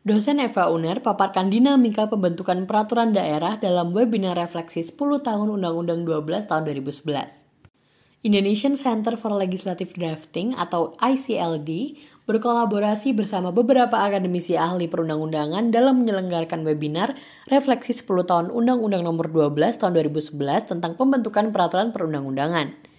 Dosen Eva Uner paparkan dinamika pembentukan peraturan daerah dalam webinar refleksi 10 tahun Undang-Undang 12 tahun 2011. Indonesian Center for Legislative Drafting atau ICLD berkolaborasi bersama beberapa akademisi ahli perundang-undangan dalam menyelenggarakan webinar refleksi 10 tahun Undang-Undang Nomor 12 tahun 2011 tentang pembentukan peraturan perundang-undangan.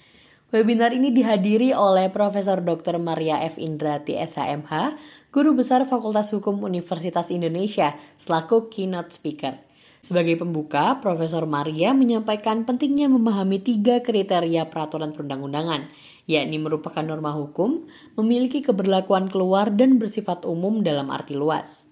Webinar ini dihadiri oleh Profesor Dr. Maria F. Indrati SHMH, Guru Besar Fakultas Hukum Universitas Indonesia, selaku keynote speaker. Sebagai pembuka, Profesor Maria menyampaikan pentingnya memahami tiga kriteria peraturan perundang-undangan, yakni merupakan norma hukum, memiliki keberlakuan keluar, dan bersifat umum dalam arti luas.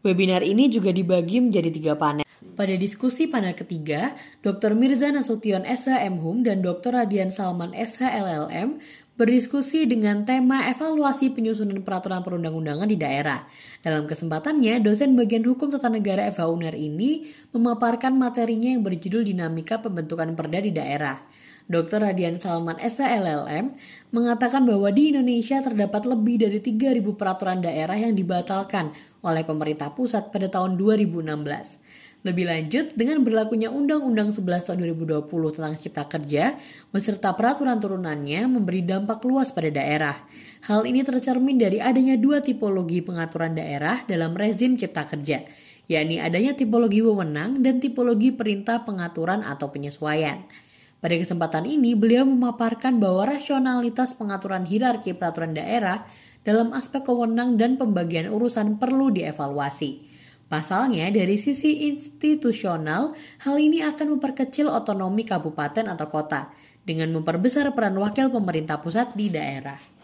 Webinar ini juga dibagi menjadi tiga panel. Pada diskusi panel ketiga, Dr. Mirza Nasution SHM Hum dan Dr. Radian Salman SHLLM berdiskusi dengan tema evaluasi penyusunan peraturan perundang-undangan di daerah. Dalam kesempatannya, dosen bagian hukum tata negara Eva Uner ini memaparkan materinya yang berjudul Dinamika Pembentukan Perda di Daerah. Dr. Radian Salman SHLLM mengatakan bahwa di Indonesia terdapat lebih dari 3.000 peraturan daerah yang dibatalkan oleh pemerintah pusat pada tahun 2016. Lebih lanjut, dengan berlakunya Undang-Undang 11 tahun 2020 tentang Cipta Kerja, beserta peraturan turunannya memberi dampak luas pada daerah. Hal ini tercermin dari adanya dua tipologi pengaturan daerah dalam rezim Cipta Kerja, yakni adanya tipologi wewenang dan tipologi perintah pengaturan atau penyesuaian. Pada kesempatan ini, beliau memaparkan bahwa rasionalitas pengaturan hierarki peraturan daerah dalam aspek wewenang dan pembagian urusan perlu dievaluasi. Pasalnya, dari sisi institusional, hal ini akan memperkecil otonomi kabupaten atau kota dengan memperbesar peran wakil pemerintah pusat di daerah.